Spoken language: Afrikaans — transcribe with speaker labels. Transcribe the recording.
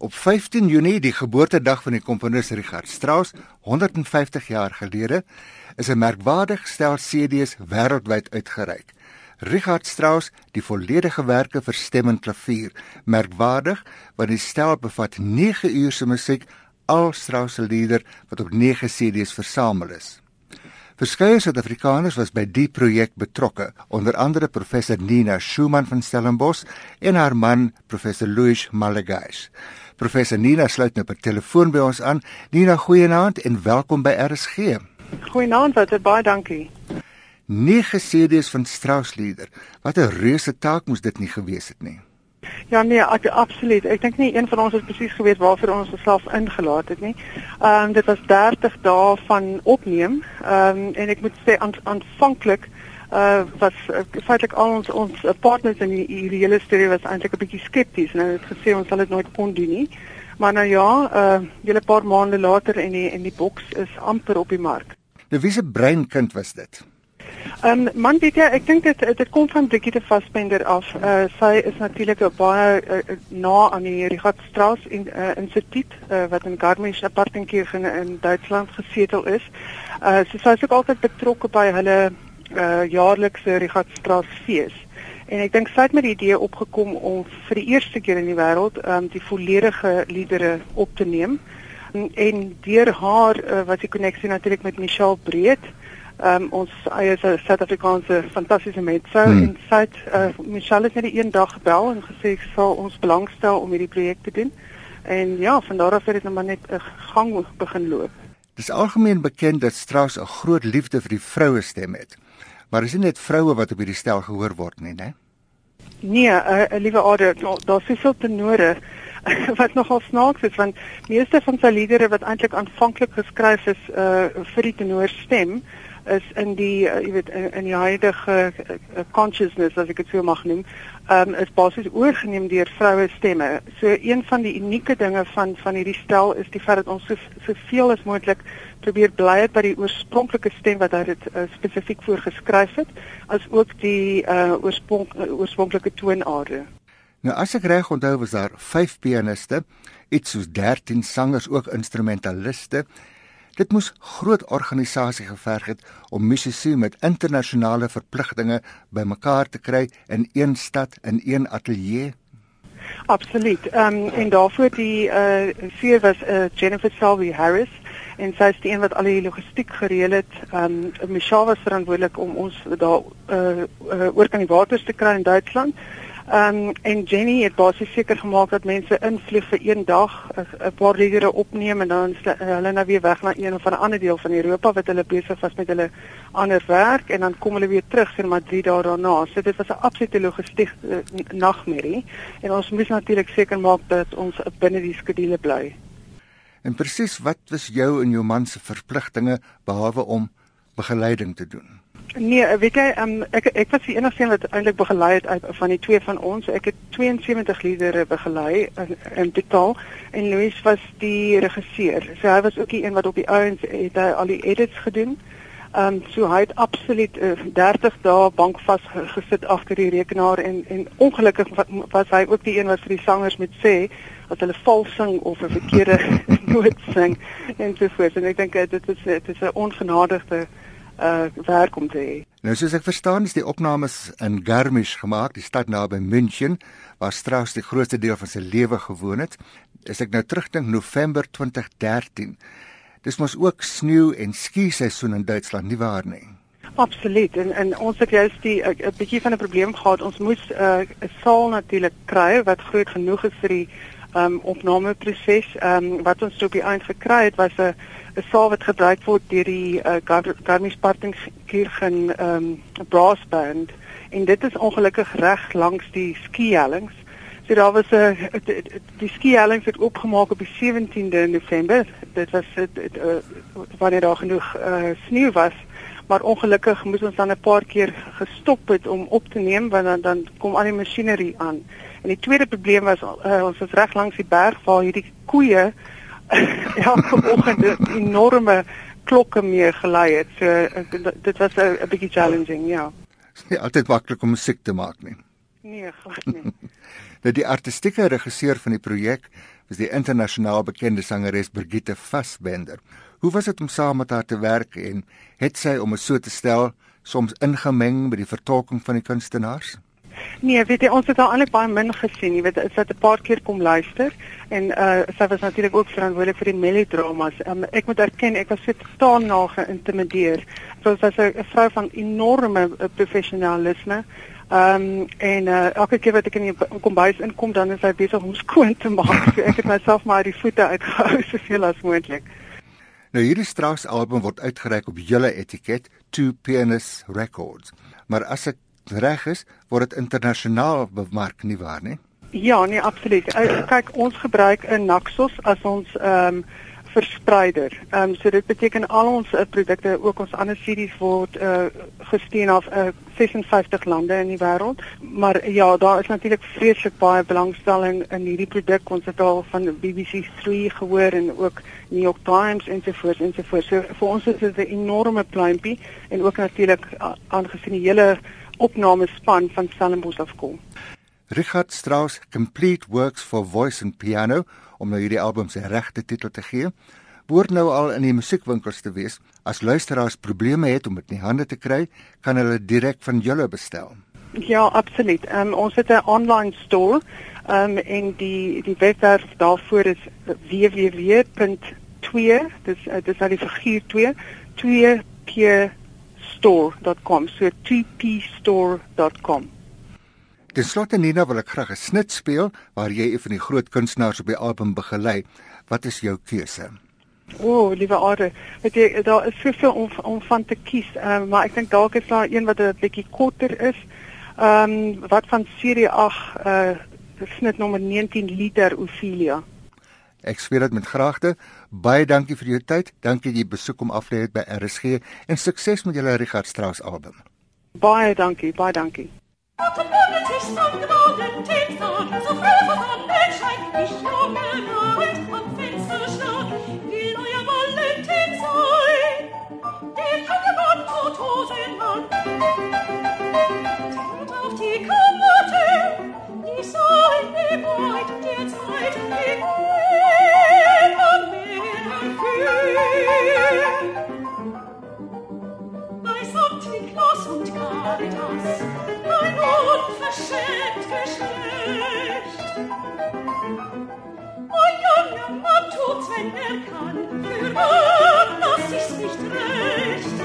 Speaker 1: Op 15 Junie, die geboortedag van die komponis Richard Strauss, 150 jaar gelede, is 'n merkwaardige stel CD's wêreldwyd uitgereik. Richard Strauss, die volledige werke vir stem en klavier, merkwaardig want die stel bevat 9 ure se musiek, al Strauss se lieder wat op 9 CD's versamel is. Verskeie Suid-Afrikaners was by die projek betrokke, onder andere professor Nina Schumann van Stellenbosch en haar man professor Louis Malagais. Professor Nina sluit nou per telefoon by ons aan. Nina, goeienaand en welkom by RSG.
Speaker 2: Goeienaand, wat baie dankie.
Speaker 1: Nege CD's van Strauss lieder. Wat 'n reuse taak moes dit nie gewees het nie.
Speaker 2: Ja nee, ek, absoluut. Ek dink nie een van ons het presies geweet waarvoor ons osself ingelaat het nie. Ehm um, dit was 30 dae van opneem. Ehm um, en ek moet sê aanvanklik uh was uh, feitelik al ons ons uh, partners in hierdie hele storie was eintlik 'n bietjie skepties en hulle het gesê ons sal dit nooit kon doen nie. Maar nou ja, uh julle paar maande later en die en die boks is amper op die mark.
Speaker 1: Nou wie se breinkind was dit?
Speaker 2: Ehm um, man weet jy, ek dink dit dit kom van Brigitte Fassbender af. Uh sy is natuurlik baie uh, na aan die Richard Strauss in uh, Instituut uh, wat in Garmisch-Partenkirchen in Duitsland gesetel is. Uh so sy is ook altyd betrokke by hulle uh jaarlikse Richard Strauss fees. En ek dink sy het met die idee opgekom om vir die eerste keer in die wêreld um die volledige liedere op te neem. En, en deur haar uh, was die koneksie natuurlik met Michelle Breed um, ons eie Suid-Afrikaanse fantastiese mensou hmm. en sy het uh, Michelle het net een dag gebel en gesê ek sal ons belangstel om hierdie projek te doen. En ja, van daar af het dit nou maar net 'n gang begin loop.
Speaker 1: Dit is algemeen bekend dat Strauss 'n groot liefde vir die vroue stem het. Maar is dit net vroue wat op hierdie stel gehoor word nie, né?
Speaker 2: Nee, 'n uh, liewe Ader, daar's soveel tenore wat nogal snaaks is want meeste van sy liedere wat eintlik aanvanklik geskryf is uh vir die tenorstem is in die uh, jy weet in, in die huidige uh, consciousness as ek dit so mag noem, um, is basies oorgeneem deur vroue stemme. So een van die unieke dinge van van hierdie stel is die feit dat ons so soveel as moontlik probeer bly het by die oorspronklike stem wat hy dit uh, spesifiek voorgeskryf het, as ook die uh, oorsprong uh, oorspronklike toonade.
Speaker 1: Nou as ek reg onthou was daar 5 pianiste, iets soos 13 sangers ook instrumentaliste Dit moes groot organisasie geverg het om musisië met internasionale verpligtinge bymekaar te kry in een stad in een ateljee.
Speaker 2: Absoluut. Ehm um, en daarvoor die uh vier was uh, Jennifer Selby Harris en sy die een wat al die logistiek gereël het. Ehm um, Michelle was verantwoordelik om ons daar uh, uh oor kan die waters te kry in Duitsland. Ehm um, en Jenny het basies seker gemaak dat mense invlieg vir een dag, 'n paar liedere opneem en dan hulle nou weer weg na een of 'n ander deel van Europa wat hulle besig was met hulle ander werk en dan kom hulle weer terug sien maar 3 dae daarna. So dit was 'n absolute logistiek uh, nagmerrie en ons moes natuurlik seker maak dat ons binne die skedule bly.
Speaker 1: En presies wat was jou en jou man se verpligtinge behalwe om begeleiding te doen?
Speaker 2: Nee, weet jy, um, ek ek was die enigste een wat eintlik begelei het uit van die twee van ons. Ek het 72 liedere begelei in, in totaal en Louis was die regisseur. So hy was ook die een wat op die ouens het hy al die edits gedoen. Ehm um, so hy het absoluut uh, 30 dae bankvas gesit agter die rekenaar en en ongelukkig was hy ook die een wat vir die sangers moet sê as hulle vals sing of 'n verkeerde noot sing en so voort. En ek dink eh, dit is dit is 'n ongenadigde uh werk om te hê.
Speaker 1: Nou soos ek verstaan is die opnames in Garmisch gemaak, die stad naby München, waar Strauss die grootste deel van sy lewe gewoon het. As ek nou terugdink November 2013. Dis mos ook sneeu en ski seisoen in Duitsland nie waar nie.
Speaker 2: Absoluut. En en ons het juist die 'n bietjie van 'n probleem gehad. Ons moes 'n uh, saal natuurlik kry wat groot genoeg is vir die um opnameproses. Um wat ons op die eind gekry het was 'n 'n saal wat gebruik word deur die uh, Garmisch-Partenkirchen um brass band en dit is ongelukkig reg langs die skiellings. So daar was 'n die skiellings het opgemaak op die 17de November. Dit was dit uh, wanneer daar genoeg uh, sneeu was maar ongelukkig moes ons dan 'n paar keer gestop het om op te neem want dan dan kom al die masjinerie aan. En die tweede probleem was uh, ons was reg langs die berg waar hierdie koeie elke oggend enorme klokke mee gelei het. So uh, dit was 'n bietjie challenging, ja.
Speaker 1: Dit is nie altyd maklik om musiek te maak nie.
Speaker 2: Nee, glad nie.
Speaker 1: nou die artistieke regisseur van die projek is die internasionaal bekende sangeres Brigitte Fassbender. Hoe was dit om saam met haar te werk en het sy om dit so te stel soms ingemeng met die vertolking van die kunstenaars?
Speaker 2: Nee, weet jy, ons het haar eintlik baie min gesien. Jy weet, sy het 'n paar keer kom luister en uh sy was natuurlik ook verantwoordelik vir die melodramas. Um, ek moet erken, ek was totaal na geïntimideer. So sy was 'n vrou van enorme uh, professionalisme. Ehm um, en uh, elke keer wat ek in die kombuis inkom, dan is hy besig om skoon te maak. So ek het myself maar uit die voete uitgehou soveel as moontlik.
Speaker 1: Nou hierdie Strauss album word uitgereik op julle etiket Two Pianists Records. Maar as ek reg is, word dit internasionaal bemark nie waar nie?
Speaker 2: Ja, nee, absoluut. Uh, kyk, ons gebruik 'n Naxos as ons ehm um, verspreider. Ehm um, so dit beteken al ons uh, produkte, ook ons ander series word uh, gesteun af uh, 56 lande in die wêreld. Maar ja, daar is natuurlik vreeslik baie belangstelling in hierdie produk. Ons het al van BBC 3 gehoor en ook New York Times ensovoorts ensovoorts. So vir ons is dit 'n enorme pluimpie en ook natuurlik aangesien die hele opnamespan van Stellenbosch afkom.
Speaker 1: Richard Strauss Complete Works for Voice and Piano om nou hierdie album se regte titel te gee, behoort nou al in die musiekwinkels te wees. As luisteraars probleme het om dit in hande te kry, kan hulle direk van julle bestel.
Speaker 2: Ja, absoluut. Um, ons het 'n online store um, en die die webwerf daarvoor is www.2 dis uh, dis al die figuur 2 2 keer store.com so 2pstore.com
Speaker 1: Ten slotte Nina wil ek graag 'n snit speel waar jy een van die groot kunstenaars op die album begelei. Wat is jou keuse?
Speaker 2: O, oh, liewe Ade, weet jy daar is soveel om om van te kies, um, maar ek dink dalk is daar een wat 'n bietjie korter is. Ehm um, wat van serie 8 uh snit nommer 19 liter Ophelia.
Speaker 1: Ek sweer dit met graagte. Baie dankie vir jou tyd. Dankie dat jy besoek om af te lê by RSG en sukses met julle Richard Strauss album.
Speaker 2: Baie dankie, baie dankie.
Speaker 3: Gestern geworden, Tinsdag, so früh von Sonnenschein, ich habe geweint, Annos und Caritas, mein unverschämt Geschlecht. Ein junger Mann tut's, wenn er kann, für das ist nicht recht.